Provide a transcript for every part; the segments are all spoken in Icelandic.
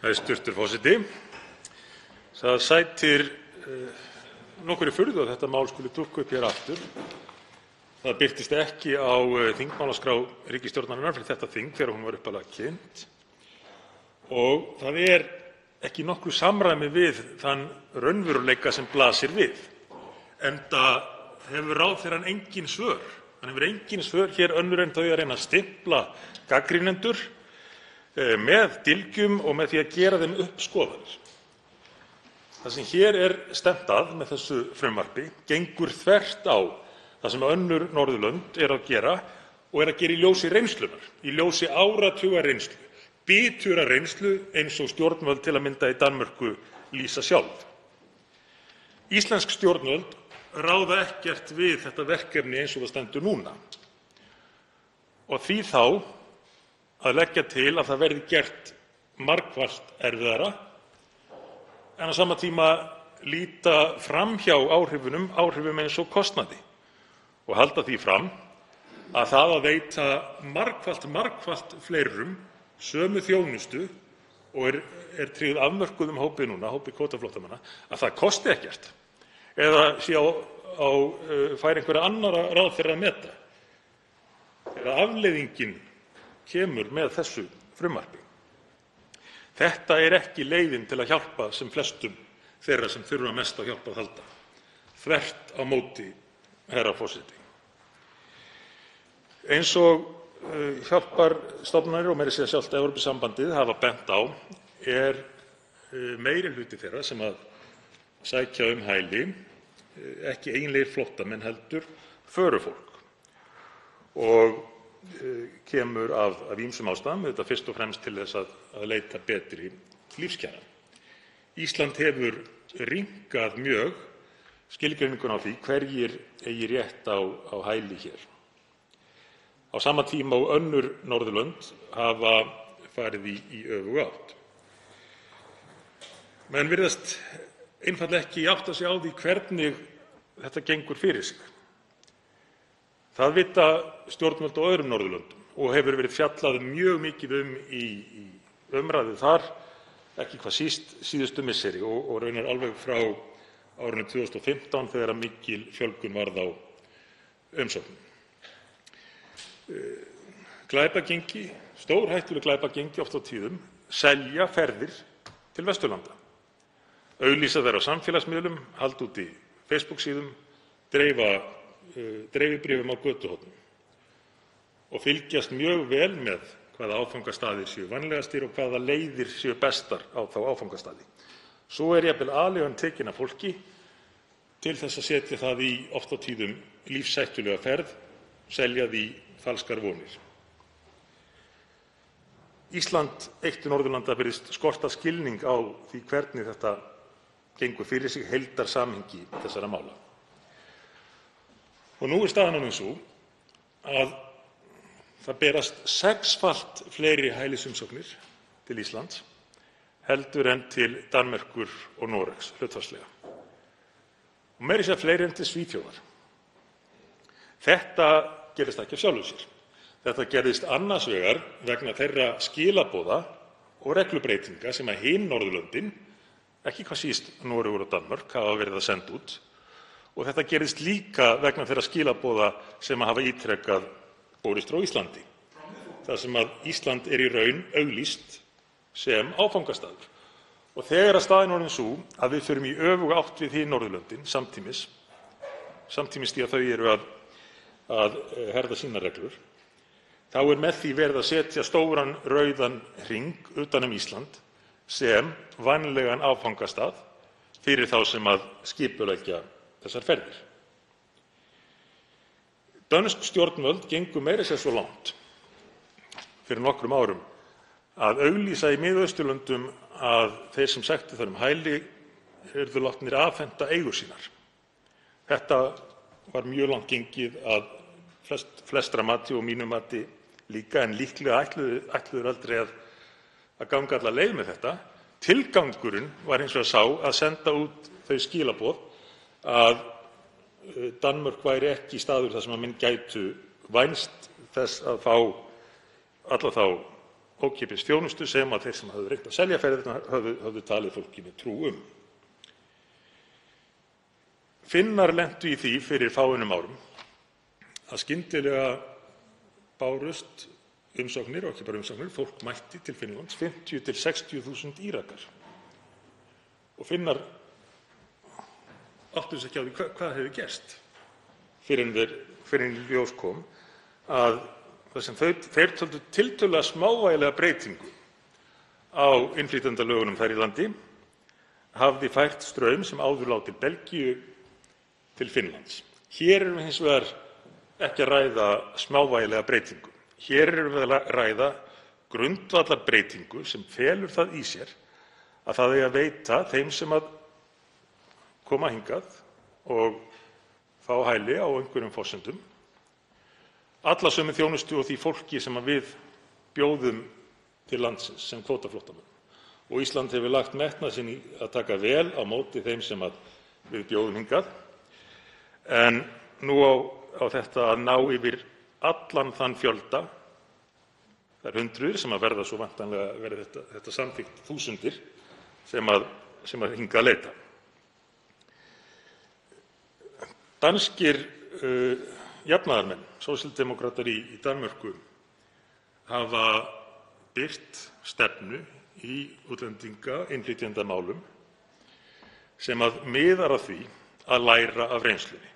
Hæstv. forseti. Það sætir nokkurri furðu að þetta mál skuli dúkka upp hér aftur. Það birtist ekki á þingmálaskrá ríkisstjórnarinnar fyrir þetta þing þegar hún var upphaflega kynnt og það er ekki í nokkru samræmi við þann raunveruleika sem blasir við, enda hefur ráðherrann engin svör. Hann hefur engin svör hér önnur en þau að reyna að stimpla gagnrýnendur með dylgjum og með því að gera þeim upp skoðanir. Það sem hér er stefnt að með þessu frumvarpi gengur þvert á það sem önnur Norðurlönd eru að gera og eru að gera í ljósi reynslunnar, í ljósi áratugareynslu, biturrar reynslu eins og stjórnvöld til að mynda í Danmörku lýsa sjálf. Íslensk stjórnvöld ráða ekkert við þetta verkefni eins og það stendur núna og því þá að leggja til að það verði gert margfalt erfiðara en á sama tíma líta fram hjá áhrifum eins og kostnaði, og halda því fram að það að veita margfalt fleirum sömu þjónustu og er tryggð afmörkuðum hópi núna, hópi kvótaflóttamanna, kosti ekkert. Eða sé á færi einhverra annarra ráðherra að meta. Afleiðingin kemur með þessu frumvarpi. Þetta er ekki leiðin til að hjálpa sem flestum þeirra sem þurfa mest á hjálp að halda, þvert á móti, herra forseti. Eins og hjálparstofnanir og meira að segja sjálft Evrópusambandið hafa bent á er meiri hluti þeirra sem sækja um hæli ekki eiginlegir flóttamenn heldur förufólk kemur af ýmsum ástæðum, auðvitað fyrst og fremst til að leita betri lífskjara. Ísland hefur rýmkað mjög skilgreininguna á því hverjir eigi rétt á hæli hér á sama tíma og önnur Norðurlönd hafa farið í öfuga átt. Menn virðast einfaldlega ekki átta sig á því hvernig þetta gengur fyrir sig. Það vita stjórnvöld á öðrum Norðurlöndum og hefur verið fjallað mjög mikið um í umræðu þar, ekki hvað síst síðustu misseri og raunar alveg frá árinu 2015 þegar mikil fjölgun varð á umsóknum. Glæpagengi, stórhættuleg glæpagengi oft á tíðum, selja ferðir til Vesturlanda, auglýsa þær á samfélagsmiðlum, halda úti Facebook-síðum, dreifa dreifibréfum á götuhornum og fylgjast mjög vel með hvaða áfangastaðir séu vænlegastir og hvaða leiðir séu bestar á þá áfangastaði. Svo er jafnvel aleigan tekin af fólki til að setja það í oft á tíðum lífshættulega ferð, selja því falskar vonir. Ísland eitt Norðurlanda virðist skorta skilning á því hvernig þetta gengur fyrir sig, heildarsamhengi þessara mála. Nú er staðan orðin sú að það berast sexfalt fleiri hælisumsóknir til Íslands en til Danmerkur og Noregs hlutfallslega meira að segja fleiri en til Svíþjóðar. Þetta gerist ekki af sjálfu sér. Þetta gerðist annars vegar vegna þeirra skilaboða og reglubreytinga sem hin Norðurlöndin, ekki hvað síst Noregur og Danmörk, hafa verið að senda út þetta gerðist líka vegna þeirra skilaboða sem hafa ítrekað borist frá Íslandi þar sem Ísland er í raun auglýst sem áfangastaður. Þegar staðan er orðin sú að við förum í öfuga átt við hin Norðurlöndin samtímis, því að þau eru að herða sínar reglur, þá er með því verið að setja stóran rauðan hring utan um Ísland sem vænlegan áfangastað fyrir þá sem skipuleggja þessar ferðir. Dönsk stjórnvöld gengu meira að segja svo langt fyrir nokkrum árum að auglýsa í Miðausturlöndum að þeir sem sæktu þar um hæli yrðu látnir afhenda eigur sínar. Þetta var mjög langt gengið að flestra mati og mínu mati líka, en líklega ætluðu þeir aldrei að ganga alla leið með þetta. Tilgangurinn var hins vegar sá að senda út þau skilaboð að Danmörk væri ekki staður þar sem menn gætu vænst þess að fá alla þá ókeypis þjónustu sem þeir sem höfðu reynt að selja ferðirnar höfðu talið fólkinu trú um. Finnar lentu í því fyrir fáeinum árum að skyndilega bárust umsóknir, og ekki bara umsóknir, fólk mætti til Finnlands, 50.000–60.000 Írakar. Finnar áttuðu sig ekki á því hvað hefði gerst fyrr en í ljós kom að það sem þeir töldu tiltölulega smávægilega breytingu á innflytjendalögunum þar í landi hafði fært straum sem áður lá til Belgíu til Finnlands. Hér erum við hins vegar ekki að ræða smávægilega breytingu. Hér erum við að ræða grundvallarbreytingu sem felur það í sér að það eigi að veita þeim sem koma hingað og fá hæli á einhverjum forsendum alla sömu þjónustu og því fólki sem við bjóðum til landsins sem kvótaflóttamenn. Ísland hefur lagt metnað sinn í að taka vel á móti þeim sem við bjóðum hingað en nú á þetta að ná yfir allan þann fjölda, þær hundruðir sem verða svo væntanlega, verði þetta samþykkt, þúsundir sem hingað leita. Danskir jafnaðarmenn, sósíaldemókratar í Danmörku, hafa birt stefnu í útlendinga- og innflytjendamálum sem miðar að því að læra af reynslunni,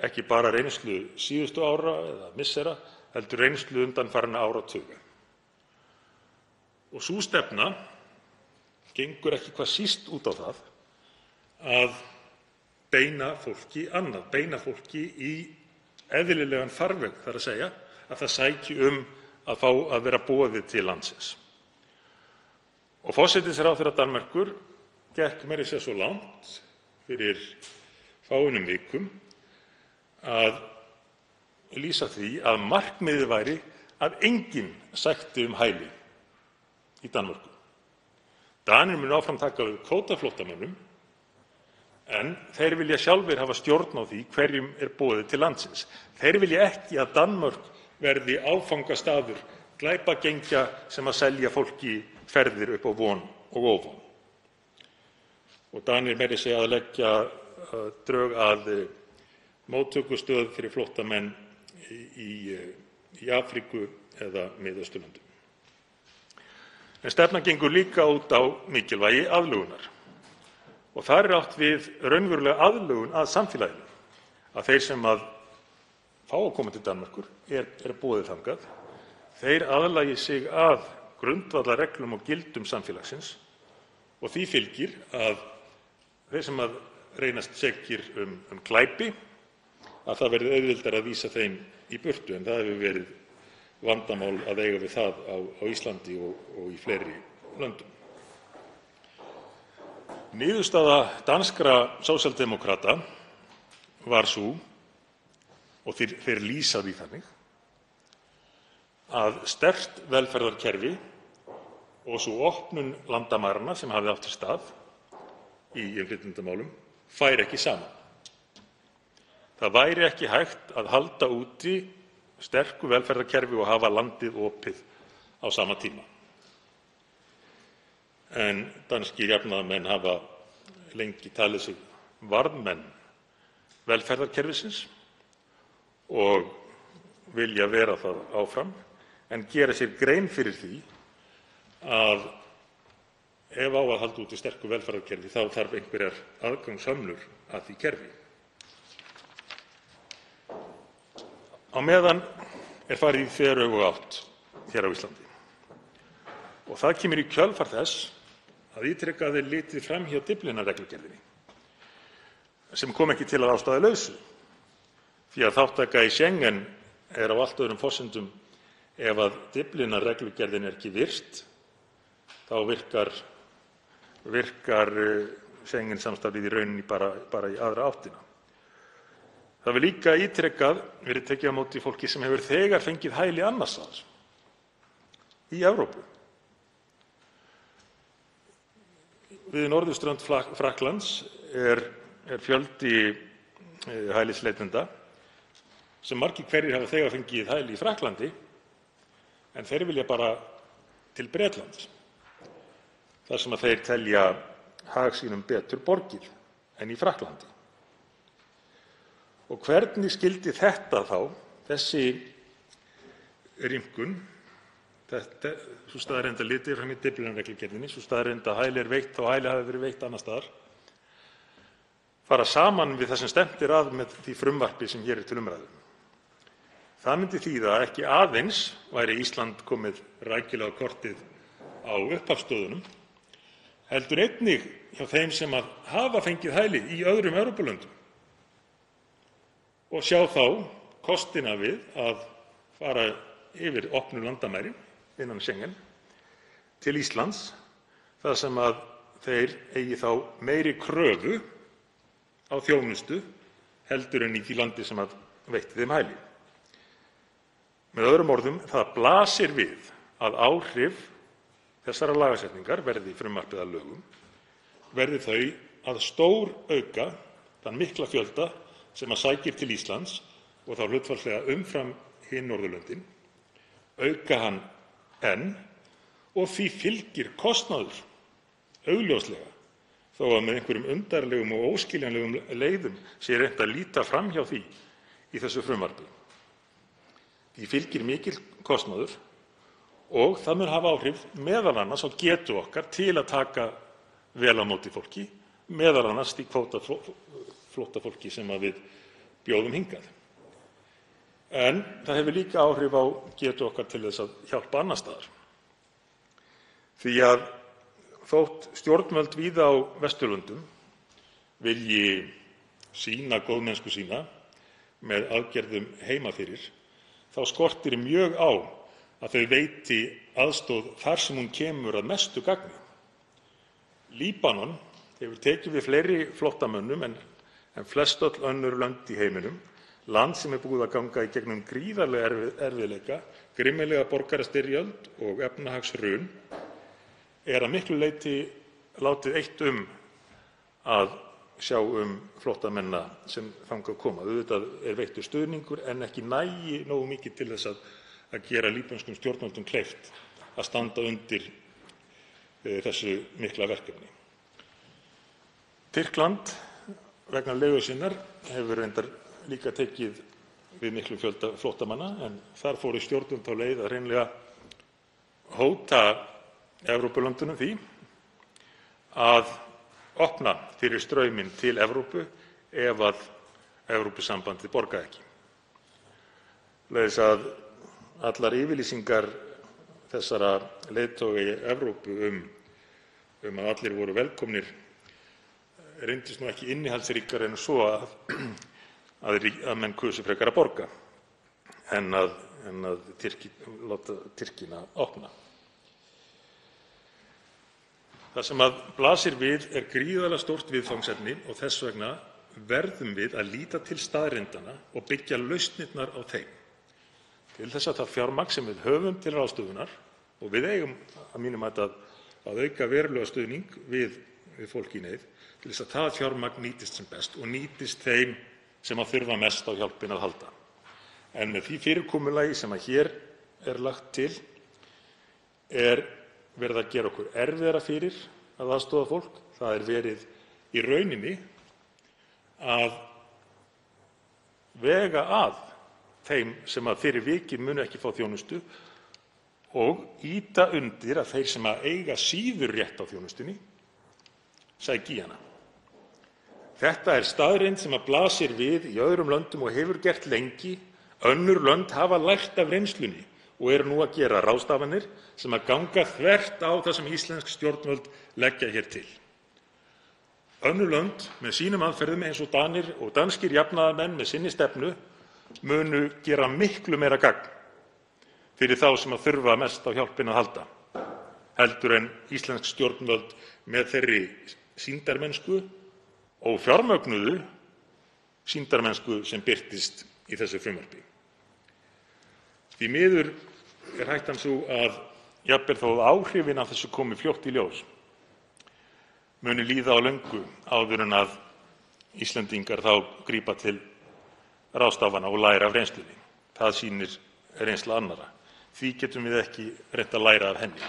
ekki bara reynslu síðustu ára eða missera heldur reynslu undanfarinna áratuga. Sú stefna gengur ekki hvað síst út á það að beina fólki annað, beina fólki í eðlilegan farveg, þ.e. að það sæki um að fá að vera boðið til landsins. Forsætisráðherra Danmerkur gekk meira að segja svo langt fyrir fáeinum vikum að lýsa því að markmiðið væri að enginn sækti um hæli í Danmörku. Danir munu áfram taka við kvótaflóttamönnum en þeir vilja sjálfir hafa stjórn á því hverjum er boðið til landsins. Þeir vilja ekki að Danmörk verði áfangastaður glæpagengja sem selja fólki ferðir upp á von og óvon. Danir meira að segja að leggja drög að móttökustöð fyrir flóttamenn í Afríku eða Miðausturlöndum. Stefnan gengur líka út á mikilvægi aðlögunar þar er átt við raunverulega aðlögun að samfélaginu, að þeir sem fá að koma til Danmerkur, er boðið þangað, aðlagi sig að grundvallarreglum og gildum samfélagsins. Og því fylgir að þeim sem reynast sekir um glæpi verði auðveldara að vísa í burtu. En það hefur verið vandamál að eiga við það á Íslandi og í fleiri löndum. Niðurstaða danskra sósíaldemókrata var sú, og þeir lýsa því þannig, að sterkt velferðarkerfi og sú opnun landamæranna sem hafði átt sér stað í innflytjendamálum færi ekki saman. Það væri ekki hægt að halda úti sterku velferðarkerfi og hafa landið opið á sama tíma. Danskir jafnaðarmenn hafa lengi talið sig varðmenn velferðarkerfisins og vilja vera það áfram en gera sér grein fyrir því að ef á að halda úti sterku velferðarkerfi þá þarf einhverjar aðgangshömlur að því kerfi. Á meðan er farið í þveröfuga átt hér á Íslandi og það kemur í kjölfar þess að ítrekað er litið fram hjá Dyflinnarreglugerðinni sem kom ekki til að ástæðulausu því að þátttaka í Schengen er á allt öðrum forsendum. Ef Dyflinnarreglugerðin er ekki virt þá virkar Schengen-samstarfið í rauninni bara í aðra áttina. Það hefur líka ítrekað verið tekið á móti fólki sem hefur þegar fengið hæli annars staðar í Evrópu. Við norðurströnd Frakklands er fjöldi hælisleitenda sem margir hverjir hafa þegar fengið hæli í Frakklandi en þeir vilja bara til Bretlands þar sem þeir telja hag sínum betur borgið en í Frakklandi. Hvernig skyldi þetta þá, þessi rýmkun, sú staðreynd að litið er fram í Dyflinnarreglugerðinni, sú staðreynd að hæli er veitt þó hæli hafi verið veitt annars staðar, fara saman við það sem stefnt er að með því frumvarpi sem hér er til umræðu? Það myndi þýða að ekki aðeins væri Ísland komið rækilega á kortið á upphafsstöðunum heldur einnig hjá þeim sem hafa fengið hæli í öðrum Evrópulöndum og sjá þá kostina við að fara yfir opnu landamærin innan Schengen til Íslands þar sem þeir eigi þá meiri kröfu á þjónustu en í því landi sem veitti þeim hæli. Með öðrum orðum, það blasir við að áhrif þessarar lagasetningar, verði frumvarpið að lögum, verði þau að stórauka þann mikla fjölda sem sækir til Íslands og þá hlutfallslega umfram hin Norðurlöndin, auka hann enn og því fylgir kostnaður, augljóslega, þó að með einhverjum undarlegum og óskiljanlegum leiðum sé reynt að líta fram hjá því í þessu frumvarpi. Því fylgir mikill kostnaður og það mun hafa áhrif m.a. á getu okkar til að taka vel á móti fólki, m.a. því kvótaflóttafólki sem við bjóðum hingað. En það hefur líka áhrif á getu okkar til að hjálpa annars staðar því að þótt stjórnvöld víða á Vesturlöndum vilji sýna góðmennsku sína með aðgerðum heima fyrir þá skortir mjög á að þau veiti aðstoð þar sem hún kemur að mestu gagni. Líbanon hefur tekið við fleiri flóttamönnum en flestöll önnur lönd í heiminum, land sem er búið að ganga í gegnum gríðarlega erfiðleika, grimmilega borgarastyrjöld og efnahagshrun, er að miklu leyti látið eitt um að sjá um flóttamennina sem þangað koma. Auðvitað er veittur stuðningur en ekki nógu mikið til að gera líbönskum stjórnvöldum kleift að standa undir þessu mikla verkefni. Tyrkland, vegna legu sinnar, hefur reyndar líka tekið við miklum fjölda flóttamanna en þar fóru stjórnvöld þá leið að hreinlega hóta Evrópulöndunum því að opna fyrir strauminn til Evrópu ef Evrópusambandið borgaði ekki. Svoleiðis að allar yfirlýsingar þessara leiðtoga í Evrópu um að allir voru velkomnir reyndust ekki innihaldsríkari en svo að menn kusu frekar að borga en að láta Tyrkina opna. Það sem blasir við er gríðarlega stórt viðfangsefni og þess vegna verðum við að líta til staðreyndanna og byggja lausnirnar á þeim til þess að það fjármagn sem við höfum til ráðstöfunar, og við eigum að mínu mati að auka verulega stuðning við fólk í neyð, að nýtist sem best og nýtist þeim sem þurfa mest á hjálpinni að halda. En með því fyrirkomulagi sem hér er lagt til er verið að gera okkur erfiðara fyrir að aðstoða fólk. Það er verið í rauninni að vega að þeim sem fyrir vikið munu ekki fá þjónustu og ýta undir að þeir sem eiga síður rétt á þjónustunni sæki í hana. Þetta er staðreynd sem blasir við í öðrum löndum og hefur gert lengi. Önnur lönd hafa lært af reynslunni og eru nú að gera ráðstafanir sem ganga þvert á það sem íslensk stjórnvöld leggja hér til. Önnur lönd með sínum aðferðum, eins og Danir og danskir jafnaðarmenn með sinni stefnu, munu gera miklu meira gagn fyrir þá sem þurfa mest á hjálpinni að halda heldur en íslensk stjórnvöld með þeirri sýndarmennsku, ófjármögnuðu sýndarmennsku, sem birtist í þessu frumvarpi. Því miður er hættan sú að jafnvel þó að áhrifin af þessu komi fljótt í ljós muni líða á löngu áður en Íslendingar grípa til ráðstafana og læra af reynslunni. Það sýnir reynsla annarra. því getum við ekki reynt að læra af henni.